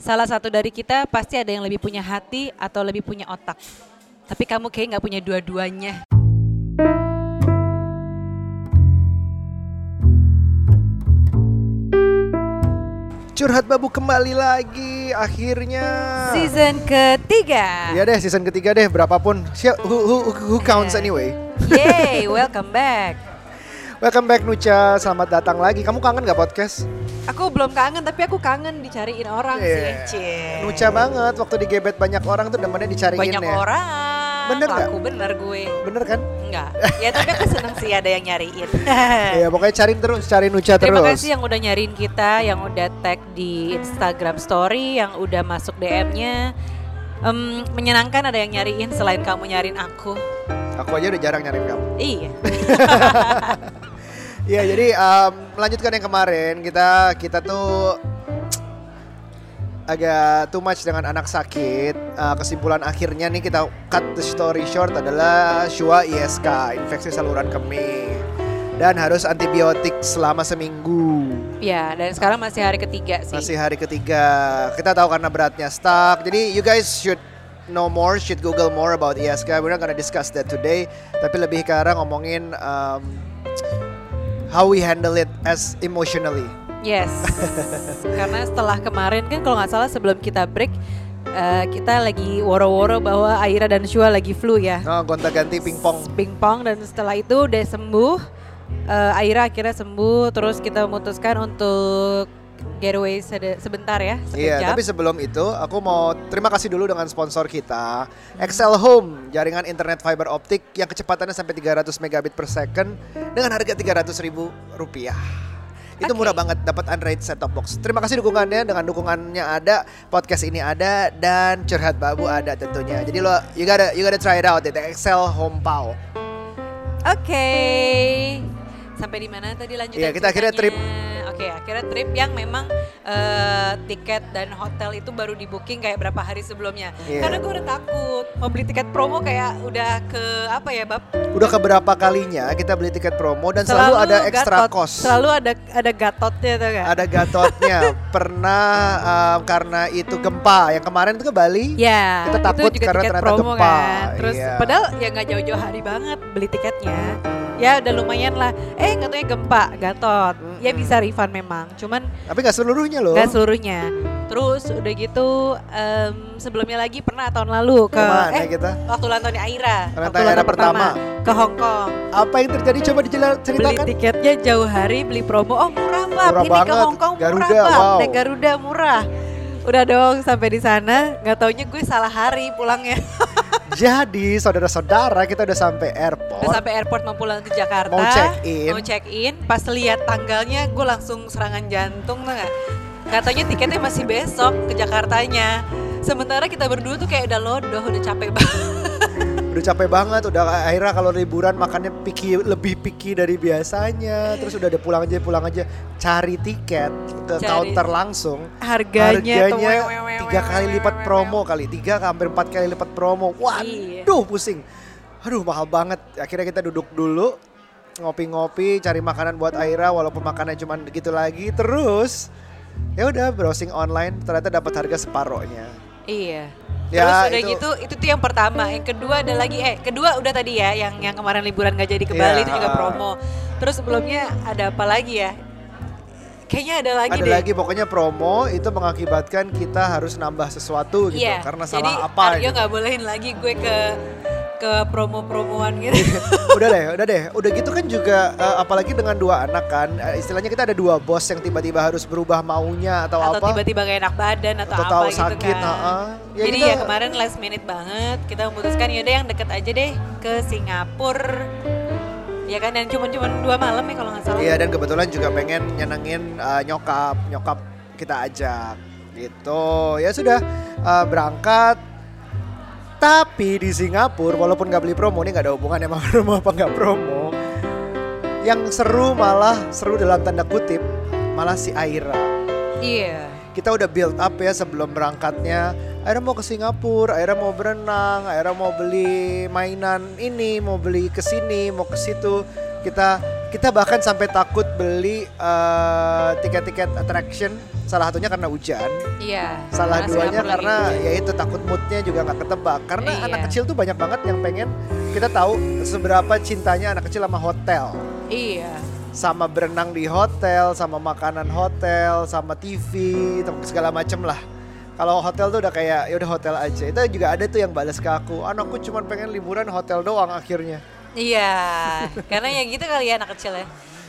salah satu dari kita pasti ada yang lebih punya hati atau lebih punya otak. Tapi kamu kayak nggak punya dua-duanya. Curhat Babu kembali lagi akhirnya. Season ketiga. Ya deh season ketiga deh berapapun. Siap who, who, who counts Yeah. anyway. Yay, welcome back. Welcome back Nucha, selamat datang lagi. Kamu kangen gak podcast? Aku belum kangen tapi aku kangen dicariin orang Yeah. sih. Cie. Nucha banget waktu digebet banyak orang tuh demennya dicariin Banyak ya. orang. Bener nggak? Laku bener gue. Bener kan? Enggak. Ya tapi aku seneng sih ada yang nyariin. Iya pokoknya cariin terus, cari Nucha Terima terus. kasih yang udah nyariin kita, yang udah tag di Instagram Story, yang udah masuk DM-nya. Em, menyenangkan ada yang nyariin selain kamu nyariin aku. Aku aja udah jarang nyariin kamu. Iya. Iya jadi um, melanjutkan yang kemarin kita kita tuh agak too much dengan anak sakit. Uh, kesimpulan akhirnya nih kita cut the story short adalah Shua ISK infeksi saluran kemih dan harus antibiotik selama seminggu. Ya, dan sekarang masih hari ketiga sih. Masih hari ketiga. Kita tahu karena beratnya stuck. Jadi you guys should know more, should Google more about ISK. We're not gonna discuss that today. Tapi lebih ke arah ngomongin um, how we handle it as emotionally. Yes. Karena setelah kemarin kan kalau nggak salah sebelum kita break eh, kita lagi woro-woro bahwa Aira dan Shua lagi flu ya. Oh, gonta-ganti pingpong. pingpong dan setelah itu udah sembuh. Eh, Aira akhirnya sembuh terus kita memutuskan untuk getaway sebentar ya, Iya, sekejap. tapi sebelum itu aku mau terima kasih dulu dengan sponsor kita, Excel Home, jaringan internet fiber optik yang kecepatannya sampai 300 megabit per second dengan harga 300 ribu rupiah. Itu Oke. murah banget dapat Android set top box. Terima kasih dukungannya dengan dukungannya ada, podcast ini ada dan curhat babu ada tentunya. Jadi lo you gotta you gotta try it out itu Excel Home Pow. Oke. Sampai di mana tadi lanjutan Iya, kita akhirnya trip. Oke, akhirnya trip yang memang eh, tiket dan hotel itu baru di booking kayak berapa hari sebelumnya. Iya. Karena gue udah takut mau beli tiket promo kayak udah ke apa ya, Bab? Udah keberapa kalinya kita beli tiket promo dan selalu, ada extra gatot. cost. Selalu ada ada gatotnya tuh kan? ada gatotnya pernah um, karena itu gempa yang kemarin itu ke Bali Ya, Kita takut karena ternyata promo gempa, kan. Terus iya. padahal ya nggak jauh-jauh hari banget beli tiketnya. Ya udah lumayan lah. Eh tahu gempa, gatot. Ya Mm-mm. bisa refund memang. Cuman tapi nggak seluruhnya loh nggak seluruhnya. Terus udah gitu em, sebelumnya lagi pernah tahun lalu ke Ke mana eh kita waktu ulang tahunnya Aira. Waktu ulang tahun pertama, pertama. ke Hong Kong. apa yang terjadi coba dijelas Beli tiketnya jauh hari, beli promo. Oh murah bab, Murah ini ke banget. Hong Kong murah Garuda, bab, wow. naik Garuda murah. Udah dong sampai di sana, nggak taunya gue salah hari pulangnya. jadi saudara-saudara kita udah sampai airport Udah sampai airport mau pulang ke Jakarta. Mau check in. Mau check in. Pas lihat tanggalnya gue langsung serangan jantung tuh nggak? Katanya tiketnya masih besok ke Jakartanya. Sementara kita berdua tuh kayak udah lodoh, udah capek banget. Udah capek banget udah akhirnya kalau liburan makannya picky lebih picky dari biasanya. Terus udah ada pulang aja pulang aja cari tiket ke Cari. counter langsung. Harganya, tiga kali lipat promo kali tiga hampir empat kali lipat promo. Iya. waduh pusing. Aduh mahal banget. Akhirnya kita duduk dulu ngopi-ngopi cari makanan buat Aira walaupun makannya cuma gitu lagi. Terus ya udah browsing online ternyata dapat harga separohnya. Iya. Ya, Terus udah itu- gitu, itu tuh yang pertama. Yang kedua ada lagi, eh kedua udah tadi ya, yang yang kemarin liburan gak jadi ke Bali Iya, itu juga ah. promo. Terus sebelumnya ada apa lagi ya? Kayaknya ada lagi ada deh. lagi pokoknya promo itu mengakibatkan kita harus nambah sesuatu gitu Iya. karena Jadi salah apa Aryo gitu. nggak bolehin lagi gue ke ke promo-promoan gitu. udah deh, udah deh. Udah gitu kan juga eh, apalagi dengan dua anak kan, eh, istilahnya kita ada dua bos yang tiba-tiba harus berubah maunya atau, atau apa. tiba-tiba gak enak badan atau, Atau apa tahu gitu sakit, kan. ha-ha. Ya Jadi kita- ya kemarin last minute banget kita memutuskan yaudah yang deket aja deh ke Singapura. Ya kan dan cuma-cuma dua malam ya kalau nggak salah. Iya dan kebetulan juga pengen nyenengin eh, nyokap, nyokap kita ajak gitu. Ya sudah eh, berangkat. Tapi di Singapura walaupun nggak beli promo ini nggak ada hubungannya sama promo apa nggak promo. Yang seru malah seru dalam tanda kutip malah si Aira. Iya. kita udah build up ya sebelum berangkatnya. Akhirnya mau ke Singapura, akhirnya mau berenang, akhirnya mau beli mainan ini, mau beli ke sini, mau ke situ. Kita kita bahkan sampai takut beli eh, tiket-tiket attraction salah satunya karena hujan. Iya. Salah duanya karena hujan. ya itu takut moodnya juga nggak ketebak. Karena Iya. anak kecil tuh banyak banget yang pengen kita tahu seberapa cintanya anak kecil sama hotel. Iya. sama berenang di hotel, sama makanan hotel, sama TV, segala macem lah. Kalau hotel tuh udah kayak ya udah hotel aja. Itu juga ada tuh yang balas ke aku. Anakku cuma pengen liburan hotel doang akhirnya. Iya, karena ya gitu kali ya anak kecil ya.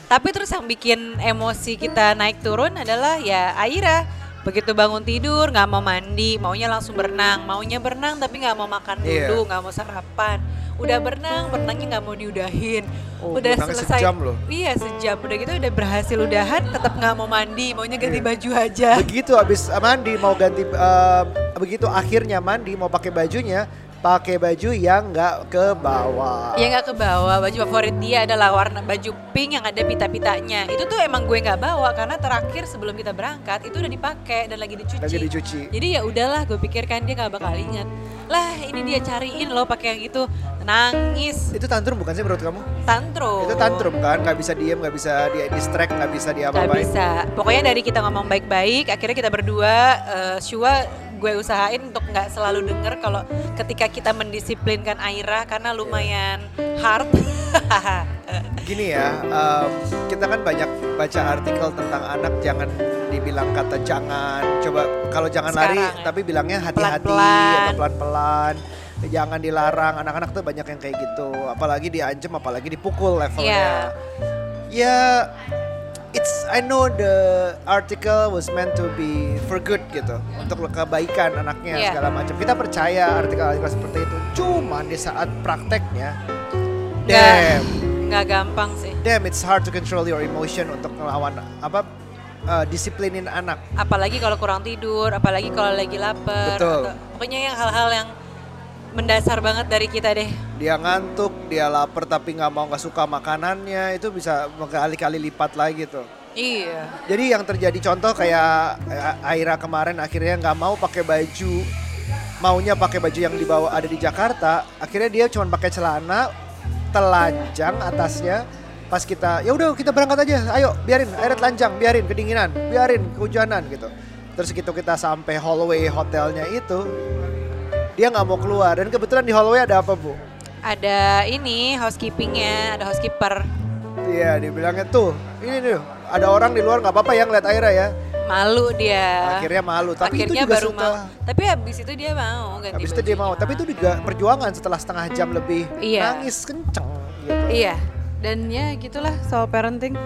Tapi terus yang bikin emosi kita naik turun adalah ya Aira. Begitu bangun tidur nggak mau mandi, maunya langsung berenang. Maunya berenang tapi nggak mau makan Iya. dulu, nggak mau sarapan. Udah berenang, berenangnya nggak mau diudahin. Oh, udah selesai. sejam loh. Iya sejam. Udah gitu udah berhasil udahan, tetap nggak mau mandi, maunya ganti baju aja. Begitu abis mandi mau ganti eh, begitu akhirnya mandi mau pakai bajunya, pakai baju yang nggak ke bawah. Ya nggak ke bawah, baju favorit dia adalah warna baju pink yang ada pita-pitanya. Itu tuh emang gue nggak bawa karena terakhir sebelum kita berangkat itu udah dipakai dan lagi dicuci. Lagi dicuci. Jadi ya udahlah, gue pikirkan dia nggak bakal ingat. Lah ini dia cariin loh pakai yang itu, nangis, Itu tantrum bukan sih menurut kamu? tantrum. Itu tantrum kan, nggak bisa diem, nggak bisa dia distract, nggak bisa dia Gak bisa. Pokoknya dari kita ngomong baik-baik, akhirnya kita berdua, eh, Shua gue usahain untuk nggak selalu denger kalau ketika kita mendisiplinkan Aira karena lumayan hard. Gini ya, em, kita kan banyak baca artikel tentang anak jangan dibilang kata jangan. Coba kalau jangan lari, Sekarang ya. tapi bilangnya hati-hati Pelan-pelan. atau pelan-pelan. Jangan dilarang. Anak-anak tuh banyak yang kayak gitu. Apalagi diancam, apalagi dipukul levelnya. Ya, it's I know the article was meant to be for good gitu, untuk kebaikan anaknya Iya. segala macam. Kita percaya artikel-artikel seperti itu. Cuman di saat prakteknya, damn nggak gampang sih. damn it's hard to control your emotion untuk ngelawan apa uh, disiplinin anak apalagi kalau kurang tidur, apalagi kalau lagi lapar. Betul. atau- pokoknya yang hal-hal yang mendasar banget dari kita deh. dia ngantuk dia lapar tapi nggak mau nggak suka makanannya itu bisa berkali-kali lipat lagi tuh Iya. jadi yang terjadi contoh kayak eh, Aira kemarin akhirnya nggak mau pakai baju maunya pakai baju yang dibawa ada di Jakarta akhirnya dia cuma pakai celana telanjang atasnya pas kita ya udah kita berangkat aja ayo biarin air telanjang biarin kedinginan biarin kehujanan gitu terus gitu kita sampai hallway hotelnya itu dia nggak mau keluar dan kebetulan di hallway ada apa bu Ada ini housekeepingnya, ada housekeeper. Iya dia bilangnya tuh ini tuh ada orang di luar nggak apa-apa ya ngeliat Aira ya Malu dia. akhirnya malu tapi Akhirnya itu juga baru setelah mau. Tapi habis itu dia mau ganti habis itu dia mau tapi itu juga perjuangan setelah setengah jam lebih Iya. nangis kenceng gitu Iya. Dan ya gitulah soal parenting.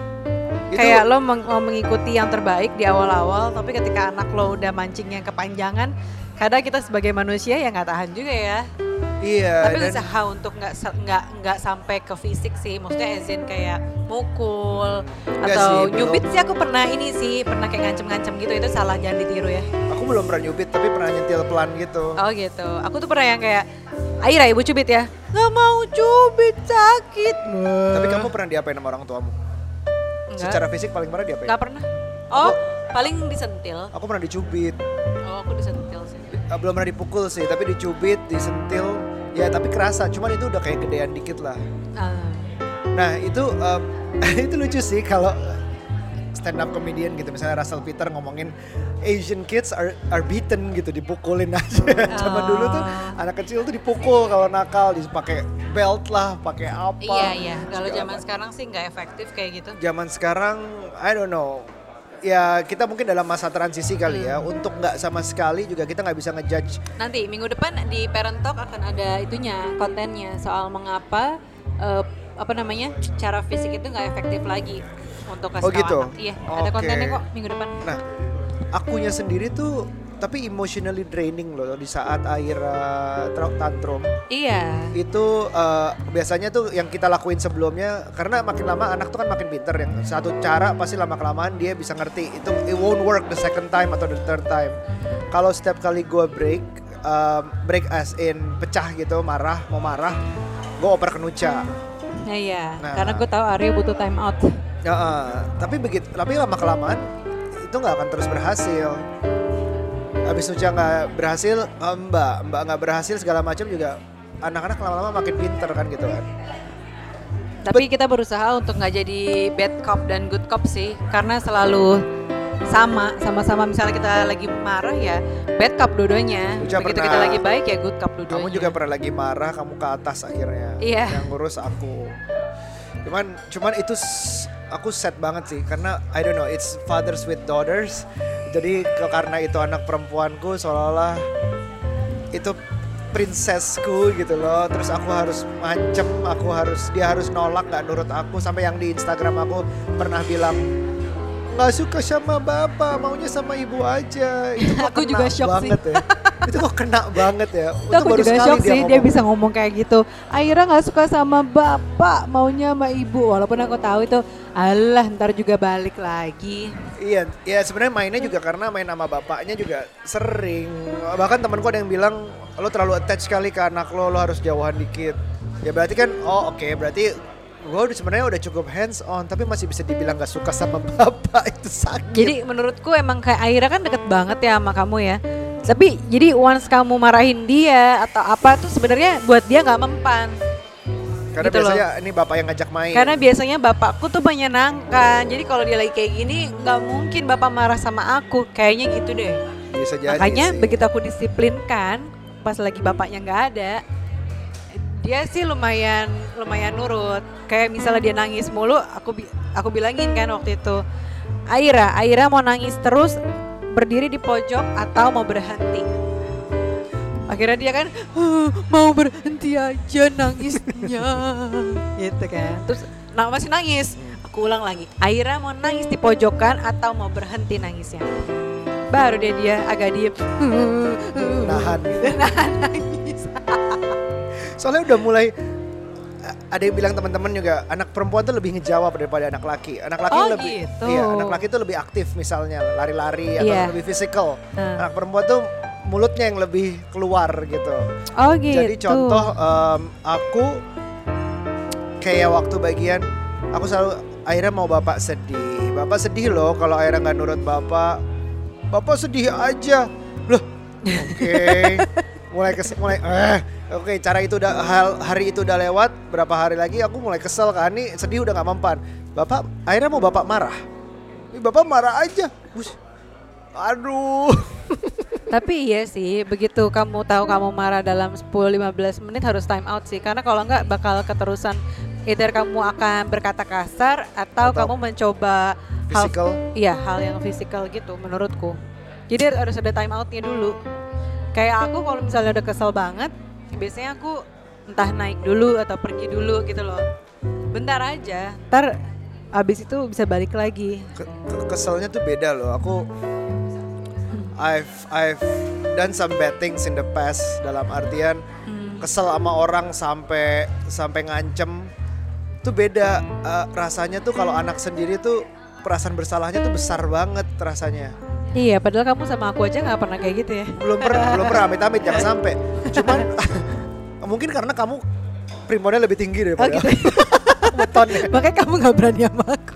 Itu- Kayak lo meng- mau mengikuti yang terbaik di awal-awal, tapi ketika anak lo udah mancingnya kepanjangan, kadang kita sebagai manusia ya nggak tahan juga ya. iya tapi dan usaha untuk nggak nggak nggak sampai ke fisik sih, maksudnya ezin kayak mukul atau sih, belum. nyubit sih aku pernah ini sih, pernah kayak ngancem-ngancem gitu itu salah jangan ditiru ya. aku belum pernah nyubit tapi pernah nyentil pelan gitu Oh gitu. Aku tuh pernah yang kayak Aira ibu cubit ya. Nggak mau cubit sakit. tapi kamu pernah diapain sama orang tuamu Enggak. secara fisik paling parah diapain Nggak pernah. Oh, paling disentil. aku pernah dicubit Oh, aku disentil sih. Eh, belum pernah dipukul sih tapi dicubit disentil ya tapi kerasa cuman itu udah kayak gedean dikit lah Ah. Nah itu em, itu lucu sih kalau stand up comedian gitu misalnya Russell Peter ngomongin Asian kids are are beaten gitu dipukulin aja. Zaman dulu tuh Oh. anak kecil tuh dipukul kalau nakal dipakai belt lah, pakai apa. Iya iya. Kalau zaman sekarang sih nggak efektif kayak gitu. Zaman sekarang I don't know. Ya kita mungkin dalam masa transisi kali ya Hmm. untuk nggak sama sekali juga kita nggak bisa ngejudge Nanti minggu depan di Parent Talk akan ada itunya kontennya soal mengapa eh, apa namanya cara fisik itu nggak efektif lagi untuk kasih Oh, gitu? anak. Iya, ada Oke. kontennya kok minggu depan. Nah, akunya sendiri tuh tapi emotionally draining loh di saat Aira tra- tantrum. Iya. Itu eh, biasanya tuh yang kita lakuin sebelumnya karena makin lama anak tuh kan makin pinter yang satu cara pasti lama kelamaan dia bisa ngerti itu it won't work the second time atau the third time. Kalau setiap kali gue break eh, break as in pecah gitu marah mau marah gue oper ke Nucha. Nah, iya. Nah. Karena gue tahu Arya butuh time out. Ya, eh, tapi begitu tapi lama kelamaan itu nggak akan terus berhasil. Habis Nucha nggak berhasil, eh, Mbak, Mbak nggak berhasil segala macam juga anak-anak lama-lama makin pinter kan gitu kan. Tapi kita berusaha untuk nggak jadi bad cop dan good cop sih, karena selalu sama sama-sama misalnya kita lagi marah ya bad cup dua-duanya Uca begitu pernah- kita lagi baik ya good cup dua-duanya Kamu juga pernah lagi marah, kamu ke atas akhirnya. Iya. Yang ngurus aku. Cuman cuman itu aku sad banget sih karena I don't know, it's fathers with daughters. Jadi karena itu anak perempuanku seolah-olah itu princessku gitu loh. Terus aku harus macem, aku harus dia harus nolak nggak nurut aku sampai yang di Instagram aku pernah bilang nggak suka sama bapak, maunya sama ibu aja. Itu Aku juga shock sih. banget ya. itu kok kena banget ya. Itu aku baru juga shock sih dia bisa ngomong kayak gitu. Aira nggak suka sama bapak, maunya sama ibu. Walaupun aku tahu itu, alah ntar juga balik lagi. Iya, ya sebenarnya mainnya juga karena main sama bapaknya juga sering. Bahkan temanku ada yang bilang lo terlalu attach sekali ke anak lo, lo harus jauhan dikit. Ya berarti kan, oh oke berarti gue udah sebenarnya udah cukup hands on, tapi masih bisa dibilang gak suka sama bapak itu sakit. Jadi menurutku emang kayak Aira kan deket banget ya sama kamu ya. Tapi jadi once kamu marahin dia atau apa tuh sebenarnya buat dia nggak mempan. karena gitu loh. biasanya ini bapak yang ngajak main. Karena biasanya bapakku tuh menyenangkan. Jadi kalau dia lagi kayak gini nggak mungkin bapak marah sama aku. Kayaknya gitu deh. bisa jadi Makanya sih. begitu aku disiplinkan pas lagi bapaknya nggak ada, dia sih lumayan lumayan nurut. Kayak misalnya dia nangis mulu, aku aku bilangin kan waktu itu, Aira, Aira mau nangis terus berdiri di pojok atau mau berhenti. Akhirnya dia kan "Ah, mau berhenti aja nangisnya, gitu kan. Terus nah, masih nangis. Aku ulang lagi, Aira mau nangis di pojokan atau mau berhenti nangisnya. Baru dia dia agak diem. nahan gitu. Nahan nangis. Soalnya udah mulai ada yang bilang teman-teman juga anak perempuan tuh lebih ngejawab daripada anak laki. Anak laki Oh, lebih gitu. iya, anak laki tuh lebih aktif misalnya lari-lari atau Iya. lebih physical. Nah. Anak perempuan tuh mulutnya yang lebih keluar gitu. Oh gitu. Jadi contoh em, aku kayak waktu bagian aku selalu Aira mau bapak sedih. Bapak sedih loh kalau Aira nggak nurut bapak. Bapak sedih aja. Loh. Oke. mulai kes mulai eh oke cara itu udah hal hari itu udah lewat berapa hari lagi aku mulai kesel kan nih sedih udah nggak mempan bapak akhirnya mau bapak marah Ih, bapak marah aja Bus. aduh Tapi iya sih, begitu kamu tahu kamu marah dalam 10-15 menit harus time out sih. Karena kalau enggak bakal keterusan either kamu akan berkata kasar atau, Atau kamu mencoba hal physical iya hal yang fisikal gitu menurutku. Jadi harus ada time outnya dulu. Kayak aku kalau misalnya udah kesel banget, biasanya aku entah naik dulu atau pergi dulu gitu loh. Bentar aja, ntar abis itu bisa balik lagi. Ke- ke- keselnya tuh beda loh. Aku I've I've done some bad things in the past dalam artian Hmm. kesel sama orang sampai sampai ngancem tuh beda Eh, rasanya tuh kalau anak sendiri tuh perasaan bersalahnya tuh besar banget rasanya. Iya, padahal kamu sama aku aja nggak pernah kayak gitu ya. Belum pernah belum pernah amit-amit jangan sampai. Cuman mungkin karena kamu primonnya lebih tinggi daripada Oh, gitu. betonnya. Makanya kamu nggak berani sama aku.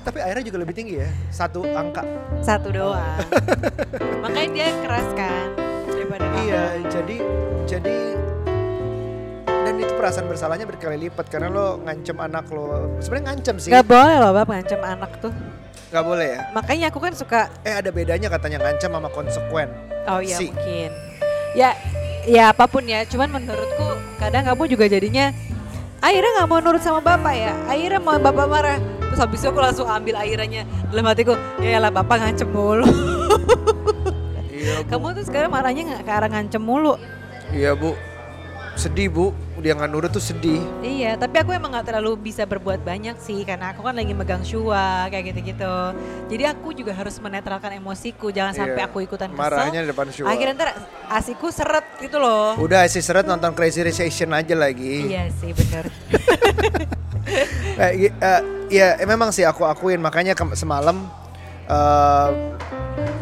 Tapi akhirnya juga lebih tinggi ya. Satu angka. Satu doang. Makanya dia keras kan daripada kamu. Iya, jadi jadi itu perasaan bersalahnya berkali lipat karena lo ngancem anak lo. Sebenarnya ngancem sih. Gak boleh loh bab ngancam anak tuh. Nggak boleh ya. Makanya aku kan suka. Eh ada bedanya katanya ngancem sama konsekuen. Oh iya Si. mungkin. Ya, ya apa pun ya. Cuman menurutku kadang kamu juga jadinya. Akhirnya nggak mau nurut sama bapak ya. Akhirnya mau bapak marah. Terus habis itu aku langsung ambil airnya dalam hatiku. Ya lah bapak ngancem mulu. Iya, kamu tuh sekarang marahnya nggak ke arah ngancem mulu. Iya, Bu. Sedih, Bu. Dia nggak nurut tuh sedih. Iya, tapi aku emang nggak terlalu bisa berbuat banyak sih karena aku kan lagi megang shua kayak gitu-gitu. Jadi aku juga harus menetralkan emosiku, jangan sampai Iya. aku ikutan kesel. Marahnya di depan Shua. Akhirnya ntar asiku seret gitu loh. Udah si seret nonton Crazy Rich Asian aja lagi. Iya sih bener. Eh, eh, ya memang sih aku akuin makanya semalam eh,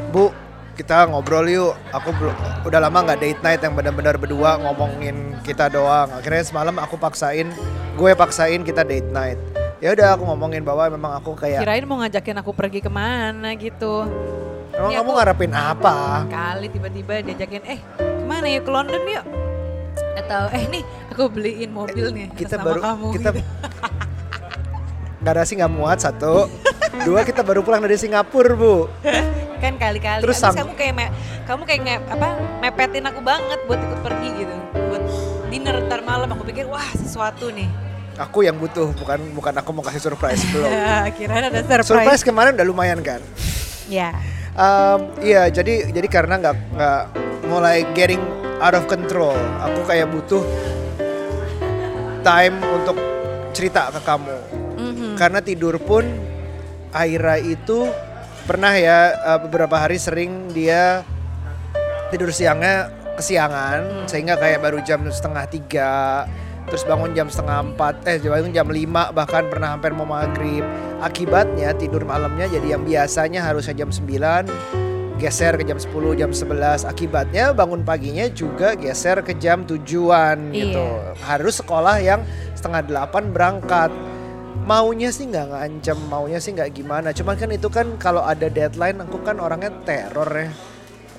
Bu kita ngobrol yuk. Aku udah lama nggak date night yang benar-benar berdua ngomongin kita doang. Akhirnya semalam aku paksain, gue paksain kita date night. Ya udah aku ngomongin bahwa memang aku kayak Kirain mau ngajakin aku pergi ke mana gitu. emang Iya, kamu aku- ngarepin apa? Kali tiba-tiba diajakin, eh ke mana yuk ke London yuk. Atau eh nih aku beliin mobil nih kita baru kamu. kita gitu. Garasi nggak muat satu. Dua kita baru pulang dari Singapura bu. kan kali-kali Terus Abis kamu kayak me- kamu kayak nge- apa mepetin aku banget buat ikut pergi gitu buat dinner ntar malam aku pikir wah sesuatu nih Aku yang butuh bukan bukan aku mau kasih surprise belum. kira ada surprise, Surprise kemarin udah lumayan kan. ya Um, iya jadi jadi karena nggak nggak mulai getting out of control. Aku kayak butuh time untuk cerita ke kamu. Karena tidur pun Aira itu pernah ya uh, beberapa hari sering dia tidur siangnya kesiangan sehingga kayak baru jam setengah tiga terus bangun jam setengah empat eh bangun jam lima bahkan pernah hampir mau maghrib. Akibatnya tidur malamnya jadi yang biasanya harusnya jam 9 geser ke jam 10 jam 11 akibatnya bangun paginya juga geser ke jam tujuan gitu. Iya. harus sekolah yang setengah delapan berangkat maunya sih nggak ngancem maunya sih nggak gimana. Cuman kan itu kan kalau ada deadline aku kan orangnya teror ya.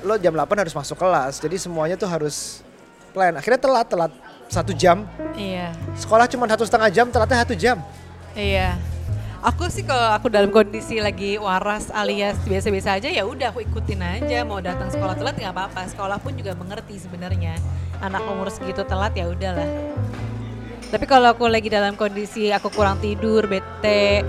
Lo jam 8 harus masuk kelas jadi semuanya tuh harus plan. Akhirnya telat telat satu jam. Iya. Sekolah cuma satu setengah jam telatnya satu jam. Iya. Aku sih kalau aku dalam kondisi lagi waras alias biasa-biasa aja ya udah aku ikutin aja. Mau datang sekolah telat nggak apa-apa. Sekolah pun juga mengerti sebenarnya. Anak umur segitu telat ya udahlah tapi kalau aku lagi dalam kondisi aku kurang tidur bete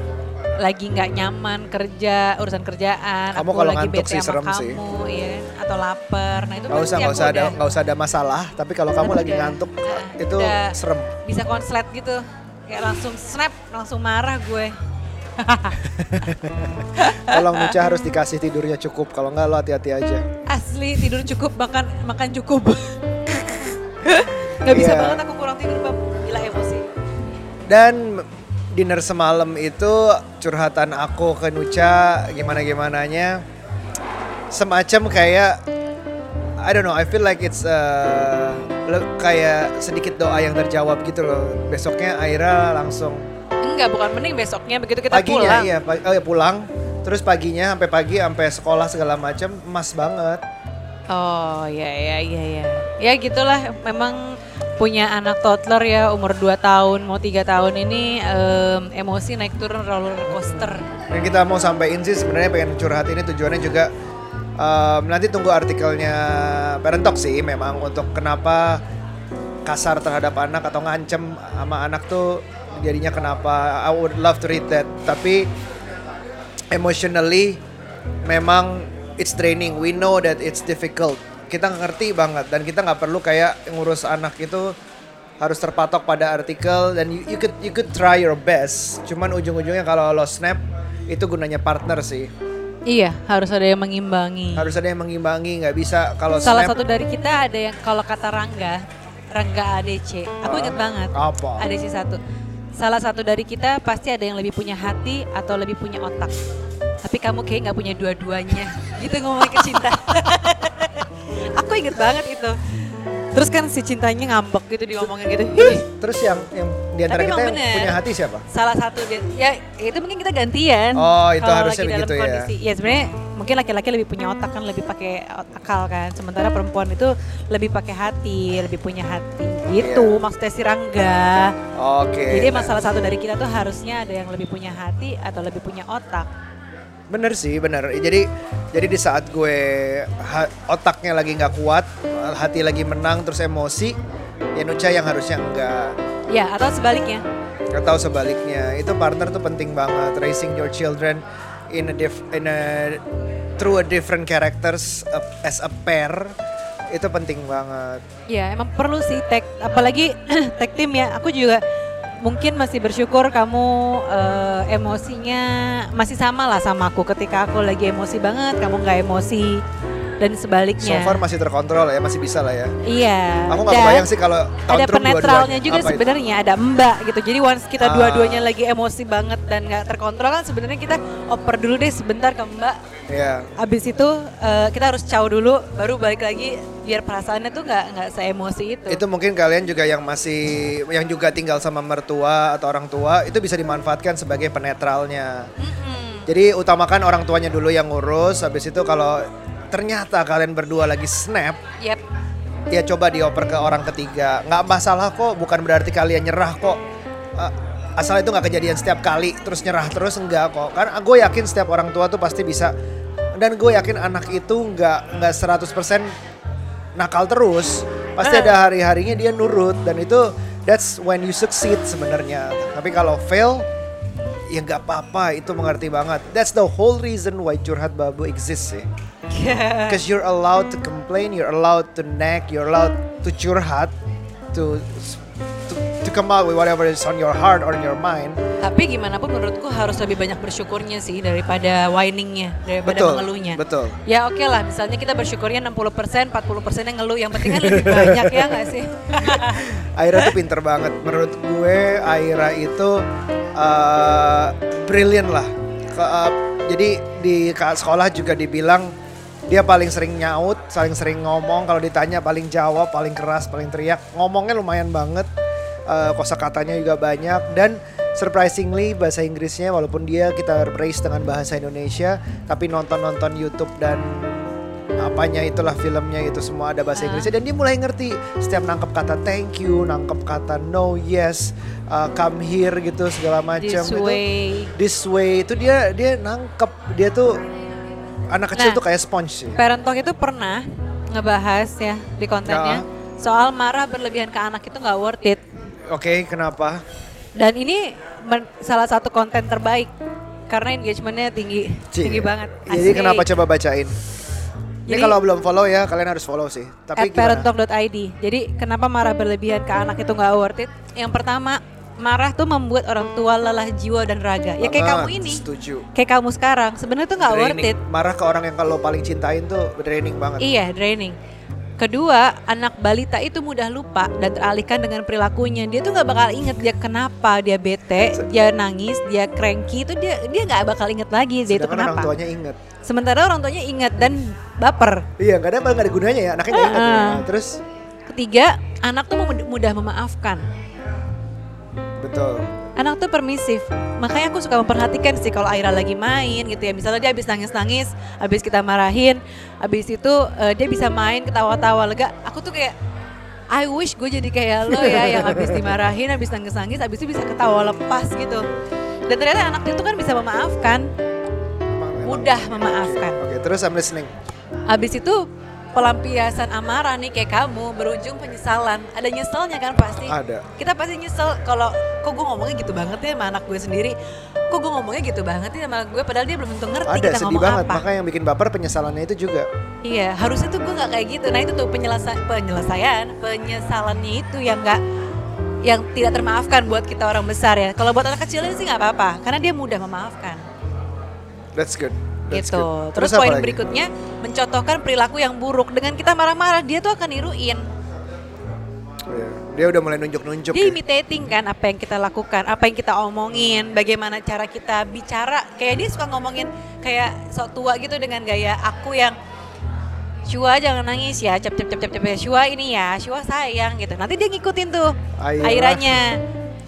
lagi nggak nyaman kerja urusan kerjaan Kamu aku kalau lagi ngantuk bete sih sama serem kamu sih. kan? atau lapar. Nah itu nggak usah pasti nggak usah ada nggak usah ada masalah. Tapi kalau kamu lagi udah- ngantuk Nah, itu udah. serem. bisa konslet gitu. Kayak langsung snap langsung marah gue. Tolong Nucha harus dikasih tidurnya cukup. Kalau nggak lo hati-hati aja. Asli tidur cukup makan makan cukup. Nggak bisa Iya. banget aku kurang tidur bab emosi dan dinner semalam itu curhatan aku ke Nucha gimana gimananya semacam kayak I don't know I feel like it's uh, kayak sedikit doa yang terjawab gitu loh. Besoknya Aira langsung enggak bukan mending besoknya begitu kita paginya pulang. iya pa- oh ya pulang. Terus paginya sampai pagi sampai sekolah segala macam emas banget. Oh ya ya ya ya ya gitulah memang punya anak toddler ya umur 2 tahun mau tiga tahun ini em, emosi naik turun roller coaster. Dan kita mau sampaikan sih sebenarnya pengen curhat ini tujuannya juga um, nanti tunggu artikelnya Parent sih memang untuk kenapa kasar terhadap anak atau ngancem sama anak tuh jadinya kenapa. I would love to read that tapi emotionally memang it's draining. We know that it's difficult kita ngerti banget dan kita nggak perlu kayak ngurus anak itu harus terpatok pada artikel dan you, you could you could try your best cuman ujung-ujungnya kalau lo snap itu gunanya partner sih iya harus ada yang mengimbangi harus ada yang mengimbangi nggak bisa kalau Salah snap satu dari kita ada yang kalau kata Rangga, Rangga ADC. Aku ingat banget. apa ADC satu. Salah satu dari kita pasti ada yang lebih punya hati atau lebih punya otak. Tapi kamu kayak nggak punya dua-duanya. Gitu ngomongin ke cinta. Inget banget itu. Terus kan si cintanya ngambek gitu diomongin gitu. Ih, terus yang yang di antara Tapi kita yang bener. punya hati siapa salah satu ya itu mungkin kita gantian. Oh, itu harusnya lagi dalam begitu ya. kondisi, ya. sebenarnya mungkin laki-laki lebih punya otak kan, lebih pakai akal kan. Sementara perempuan itu lebih pakai hati, lebih punya hati. Gitu Iya. maksudnya si Rangga. oke Jadi nah. emang salah satu dari kita tuh harusnya ada yang lebih punya hati atau lebih punya otak. Bener sih, bener. Jadi jadi di saat gue ha- otaknya lagi nggak kuat, hati lagi menang terus emosi, ya Nucha yang harusnya enggak. Ya atau sebaliknya. Atau sebaliknya, itu partner tuh penting banget. Raising your children in a diff, in a through a different characters as a pair itu penting banget. Ya emang perlu sih tag, apalagi tag tim ya. Aku juga mungkin masih bersyukur kamu eh, emosinya masih sama lah sama aku. Ketika aku lagi emosi banget, kamu nggak emosi dan So sebaliknya. far masih terkontrol ya, masih bisa lah ya. iya. Aku nggak kebayang sih kalau ada penetralnya juga sebenarnya ada mbak gitu. Jadi once kita Ah. dua-duanya lagi emosi banget dan nggak terkontrol kan sebenarnya kita oper dulu deh sebentar ke mbak. Iya. Abis itu eh, kita harus caw dulu, baru balik lagi biar perasaannya tuh nggak nggak seemosi itu. Itu mungkin kalian juga yang masih yang juga tinggal sama mertua atau orang tua itu bisa dimanfaatkan sebagai penetralnya. Mm-mm. Jadi utamakan orang tuanya dulu yang ngurus, habis itu kalau ternyata kalian berdua lagi snap, Yep. ya coba dioper ke orang ketiga. Nggak masalah kok, bukan berarti kalian nyerah kok. Uh, asal itu nggak kejadian setiap kali terus nyerah terus enggak kok kan gue yakin setiap orang tua tuh pasti bisa dan gue yakin anak itu nggak nggak 100% nakal terus pasti Ah. ada hari-harinya dia nurut dan itu that's when you succeed sebenarnya tapi kalau fail ya nggak apa-apa itu mengerti banget that's the whole reason why curhat babu exists sih Because you're allowed to complain, you're allowed to nag, you're allowed to curhat, to to, to come out with whatever is on your heart or in your mind. Tapi gimana pun menurutku harus lebih banyak bersyukurnya sih daripada whiningnya, daripada Betul, mengeluhnya. betul. Ya oke lah, misalnya kita bersyukurnya 60%, 40% yang ngeluh. Yang penting kan lebih banyak ya nggak sih? Aira tuh pinter banget. Menurut gue Aira itu uh, brilliant lah. Ke, uh, jadi di sekolah juga dibilang dia paling sering nyaut, paling sering ngomong. Kalau ditanya paling jawab, paling keras, paling teriak. Ngomongnya lumayan banget. Uh, kosakatanya juga banyak dan surprisingly bahasa Inggrisnya walaupun dia kita praise dengan bahasa Indonesia tapi nonton-nonton YouTube dan apanya itulah filmnya itu semua ada bahasa Ah. Inggrisnya dan dia mulai ngerti setiap nangkep kata thank you, nangkep kata no, yes, uh, come here gitu segala macam This itu. way. This way itu dia dia nangkep dia tuh anak kecil Nah. tuh kayak sponge sih. Parent Talk itu pernah ngebahas ya di kontennya Ya. soal marah berlebihan ke anak itu nggak worth it. Oke, kenapa? Dan ini salah satu konten terbaik karena engagementnya tinggi, Cie. tinggi banget. Jadi Asik. kenapa coba bacain? Ini Jadi- kalau belum follow ya kalian harus follow sih. at Tapi gimana? parenttalk.id. Jadi kenapa marah berlebihan ke anak itu nggak worth it? Yang pertama, marah tuh membuat orang tua lelah jiwa dan raga. Ya kayak kamu ini, Setuju. kayak kamu sekarang. Sebenarnya tuh nggak worth it. Marah ke orang yang kalau paling cintain tuh draining banget. Iya, draining. Kedua, anak balita itu mudah lupa dan teralihkan dengan perilakunya. Dia tuh nggak bakal inget dia kenapa dia bete, dia nangis, dia cranky itu dia dia nggak bakal inget lagi dia itu Sedangkan orang kenapa. tuanya inget. Sementara orang tuanya ingat dan baper. Iya, kadang malah gak ada gunanya ya, anaknya gak inget. ya. Ah-ah. Terus, Ketiga, anak tuh mud- mudah memaafkan. Betul. Anak tuh permisif. Makanya aku suka memperhatikan sih kalau Aira lagi main gitu ya. Misalnya dia habis nangis-nangis, habis kita marahin, habis itu eh, dia bisa main ketawa-tawa lega. Aku tuh kayak I wish gue jadi kayak lo ya yang habis dimarahin, habis nangis-nangis, habis itu bisa ketawa lepas gitu. Dan ternyata anak itu kan bisa memaafkan, mudah memaafkan. Oke, terus I'm listening. Habis itu pelampiasan amarah nih kayak kamu berujung penyesalan. Ada nyeselnya kan pasti. Ada. Kita pasti nyesel kalau kok gue ngomongnya gitu banget ya sama anak gue sendiri. Kok gue ngomongnya gitu banget ya sama gue padahal dia belum tentu ngerti Ada kita sedih ngomong banget, apa. makanya yang bikin baper penyesalannya itu juga. Iya, harusnya tuh gue nggak kayak gitu. Nah itu tuh penyelesa penyelesaian, penyesalannya itu yang nggak yang tidak termaafkan buat kita orang besar ya. Kalau buat anak kecil sih nggak apa-apa, karena dia mudah memaafkan. That's good. Gitu. good. Terus, apa poin lagi? berikutnya mencontohkan perilaku yang buruk. Dengan kita marah-marah, dia tuh akan niruin. Iya, Dia udah mulai nunjuk-nunjuk Dia ya. imitating kan apa yang kita lakukan, apa yang kita omongin, bagaimana cara kita bicara. Kayak dia suka ngomongin kayak sok tua gitu dengan gaya aku yang Shua jangan nangis ya, cep cep cep cep cep Shua ini ya, Shua sayang gitu. Nanti dia ngikutin tuh Aira. airanya.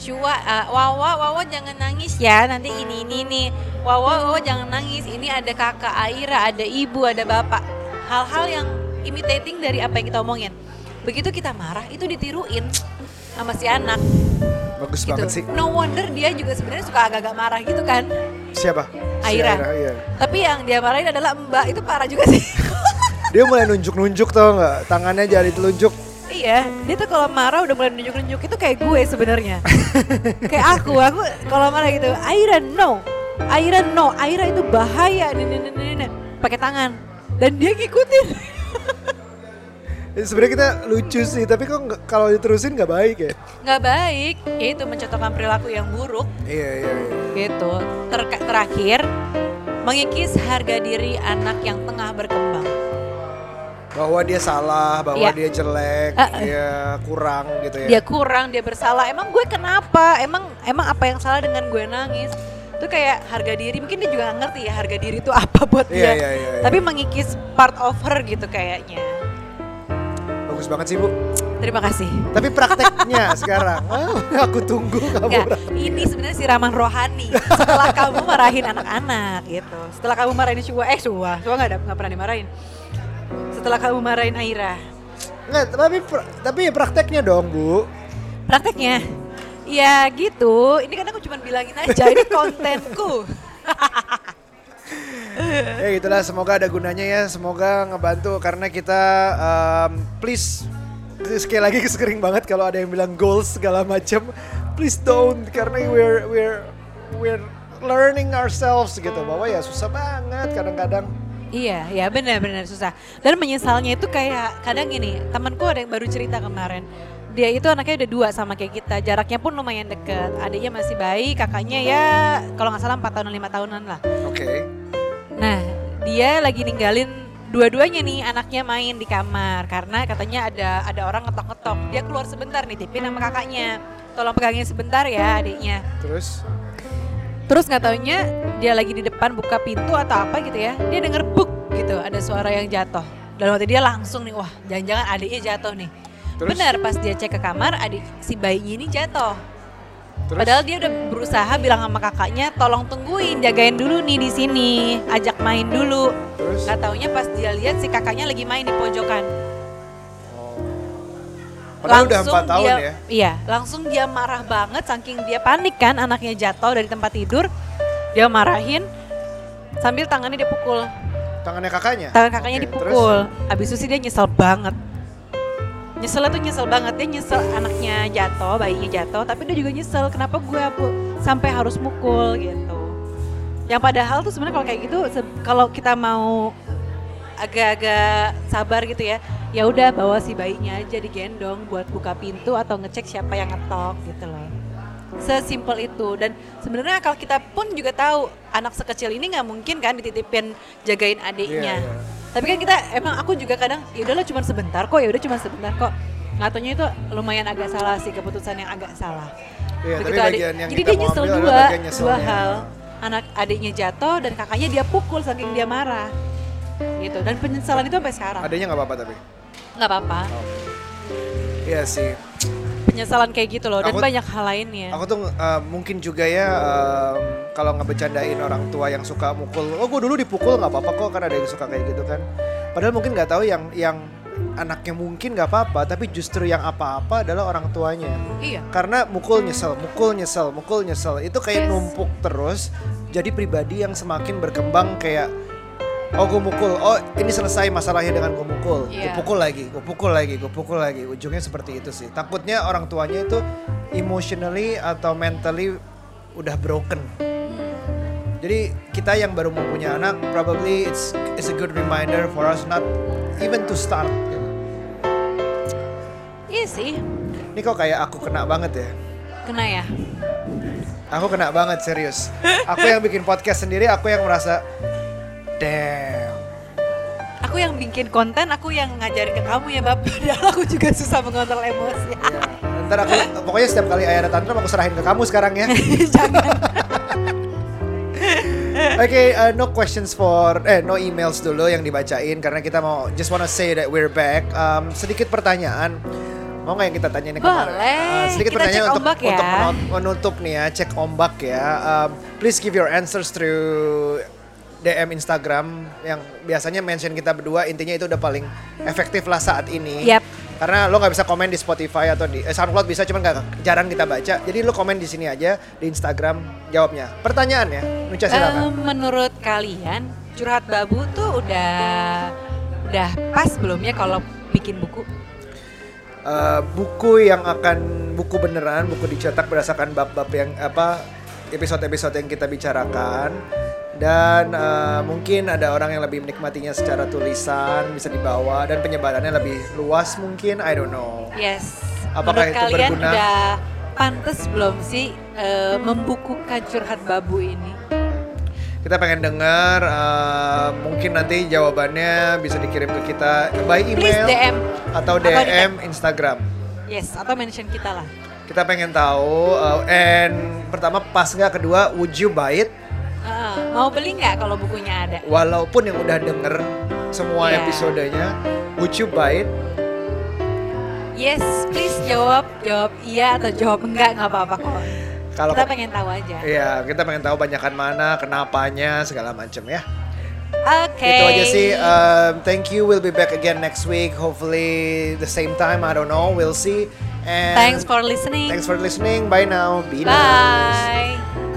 Shua, uh, Wawa, Wawa jangan nangis ya, nanti ini ini ini. Wawa, Wawa jangan nangis. Ini ada kakak Aira, ada ibu, ada bapak. Hal-hal yang imitating dari apa yang kita omongin. Begitu kita marah, itu ditiruin sama si anak Bagus gitu. banget sih. No wonder dia juga sebenarnya suka agak-agak marah gitu kan. Siapa? Si Aira. iya. Tapi yang dia marahin adalah Mbak itu parah juga sih. Dia mulai nunjuk-nunjuk tau nggak? Tangannya jadi telunjuk. Iya, dia tuh kalau marah udah mulai nunjuk-nunjuk itu kayak gue sebenarnya. kayak aku, aku kalau marah gitu, Aira no, Aira no, Aira itu bahaya, pakai tangan. Dan dia ngikutin. Ya, Sebenarnya kita lucu sih, tapi kok kalau diterusin nggak baik ya? nggak baik, itu mencontohkan perilaku yang buruk Iya iya iya. gitu. Ter- terakhir, mengikis harga diri anak yang tengah berkembang. Bahwa dia salah, bahwa Iya. dia jelek, Uh, uh. dia kurang gitu ya. dia kurang, dia bersalah. Emang gue kenapa? Emang emang apa yang salah dengan gue nangis? Itu kayak harga diri. Mungkin dia juga ngerti ya harga diri itu apa buat Iya, dia. iya, iya, iya. Tapi mengikis part of her gitu kayaknya. Bagus banget sih bu. Terima kasih. Tapi prakteknya sekarang, oh, aku tunggu kamu. Enggak, ini sebenarnya siraman rohani. Setelah kamu marahin anak-anak gitu. Setelah kamu marahin Shua, eh nggak ada nggak pernah dimarahin. Setelah kamu marahin Aira, Nggak, tapi tapi ya prakteknya dong bu. prakteknya. Ya gitu, ini kan aku cuma bilangin aja, ini kontenku. ya itulah semoga ada gunanya ya. Semoga ngebantu karena kita um, please sekali lagi sering banget kalau ada yang bilang goals segala macam please don't karena we're we're we're learning ourselves gitu. Bahwa ya susah banget kadang-kadang Iya, ya benar-benar susah. Dan menyesalnya itu kayak kadang gini, temanku ada yang baru cerita kemarin. Dia itu anaknya udah dua sama kayak kita, jaraknya pun lumayan deket. Adiknya masih bayi, kakaknya ya kalau nggak salah 4 tahunan lima tahunan lah. oke okay. Nah, dia lagi ninggalin dua-duanya nih anaknya main di kamar karena katanya ada ada orang ngetok-ngetok. Dia keluar sebentar nih tipin sama kakaknya. Tolong pegangin sebentar ya adiknya. terus Terus nggak taunya dia lagi di depan buka pintu atau apa gitu ya. Dia denger buk gitu, ada suara yang jatuh. Dalam hati dia langsung nih, wah jangan-jangan adiknya jatuh nih. Terus? Benar pas dia cek ke kamar, adik si bayinya ini jatuh. terus Padahal dia udah berusaha bilang sama kakaknya, tolong tungguin, jagain dulu nih di sini, ajak main dulu. terus Gak taunya pas dia lihat si kakaknya lagi main di pojokan. Padahal udah empat tahun dia, ya Iya, langsung dia marah banget saking dia panik kan anaknya jatuh dari tempat tidur. Dia marahin sambil tangannya dipukul. tangannya kakaknya Tangan kakaknya Oke, dipukul. Habis itu sih dia nyesel banget. Nyeselnya tuh nyesel banget. Dia nyesel anaknya jatuh, bayinya jatuh. Tapi dia juga nyesel kenapa gue pu- sampai harus mukul gitu. Yang padahal tuh sebenarnya kalau kayak gitu, kalau kita mau agak-agak sabar gitu ya, ya udah bawa si bayinya aja digendong buat buka pintu atau ngecek siapa yang ngetok gitu loh. Sesimpel itu dan sebenarnya kalau kita pun juga tahu anak sekecil ini nggak mungkin kan dititipin jagain adiknya. Iya, iya. Tapi kan kita emang aku juga kadang ya udahlah cuma sebentar kok, ya udah cuma sebentar kok. Ngatonya itu lumayan agak salah sih keputusan yang agak salah. Tapi Begitu adik- bagian yang jadi dia nyesel dua, dua hal. Anak adiknya jatuh dan kakaknya dia pukul saking dia marah. Gitu. Dan penyesalan itu sampai sekarang. adanya nggak apa-apa tapi nggak apa-apa. iya sih Penyesalan kayak gitu loh dan Aku- banyak hal lainnya. Aku tuh uh, mungkin juga ya um, kalau ngebecandain orang tua yang suka mukul, oh gue dulu dipukul nggak apa-apa kok kan ada yang suka kayak gitu kan. Padahal mungkin nggak tahu yang yang anaknya mungkin nggak apa-apa, tapi justru yang apa-apa adalah orang tuanya. Iya. Karena mukul nyesel, mukul nyesel, mukul nyesel itu kayak Yes. numpuk terus. Jadi pribadi yang semakin berkembang kayak Oh gue mukul, oh ini selesai masalahnya dengan gue mukul Gue Iya. pukul lagi, gue pukul lagi, gue pukul lagi Ujungnya seperti itu sih Takutnya orang tuanya itu emotionally atau mentally udah broken Jadi kita yang baru mau punya anak Probably it's, it's a good reminder for us not even to start. Iya sih. Ini kok kayak aku kena banget ya Kena ya. Aku kena banget serius Aku yang bikin podcast sendiri, aku yang merasa Damn Aku yang bikin konten, aku yang ngajarin ke kamu ya Bapak. Padahal aku juga susah mengontrol emosi. Ya, ntar aku pokoknya setiap kali ayah ada tantrum aku serahin ke kamu sekarang ya. Jangan. Oke, uh, no questions for eh no emails dulu yang dibacain karena kita mau just wanna say that we're back. Um, sedikit pertanyaan. Mau nggak yang kita tanyain yang kemarin? Boleh. Uh, sedikit Kita pertanyaan untuk ya. untuk menut- menutup nih ya, cek ombak ya. Um, please give your answers through DM Instagram yang biasanya mention kita berdua intinya itu udah paling efektif lah saat ini. Yap. Karena lo nggak bisa komen di Spotify atau di eh, SoundCloud bisa cuman nggak jarang kita baca. Jadi lo komen di sini aja di Instagram jawabnya. Pertanyaan ya, Nucha silakan. Eh, menurut kalian curhat babu tuh udah udah pas belum ya kalau bikin buku? Eh, buku yang akan buku beneran, buku dicetak berdasarkan bab-bab yang apa episode-episode yang kita bicarakan dan eh, mungkin ada orang yang lebih menikmatinya secara tulisan bisa dibawa dan penyebarannya lebih luas mungkin I don't know. Yes. Apakah menurut itu kalian berguna? udah pantas belum sih eh, membukukan curhat babu ini? Kita pengen dengar eh, mungkin nanti jawabannya bisa dikirim ke kita by Please email DM atau Atau di DM Instagram. Yes, atau mention kita lah. Kita pengen tahu uh, and pertama pas nggak kedua would you buy it Mau beli nggak kalau bukunya ada? walaupun yang udah denger semua Iya. episodenya would you buy it Yes, please jawab, jawab iya atau jawab enggak nggak apa-apa kok. kalau Kita pengen tahu aja. Iya, kita pengen tahu banyakan mana, kenapanya, segala macam ya. Oke. Itu aja sih. Um, thank you. We'll be back again next week. Hopefully the same time. I don't know. We'll see. And Thanks for listening. thanks for listening. Bye now. Be nice. Bye.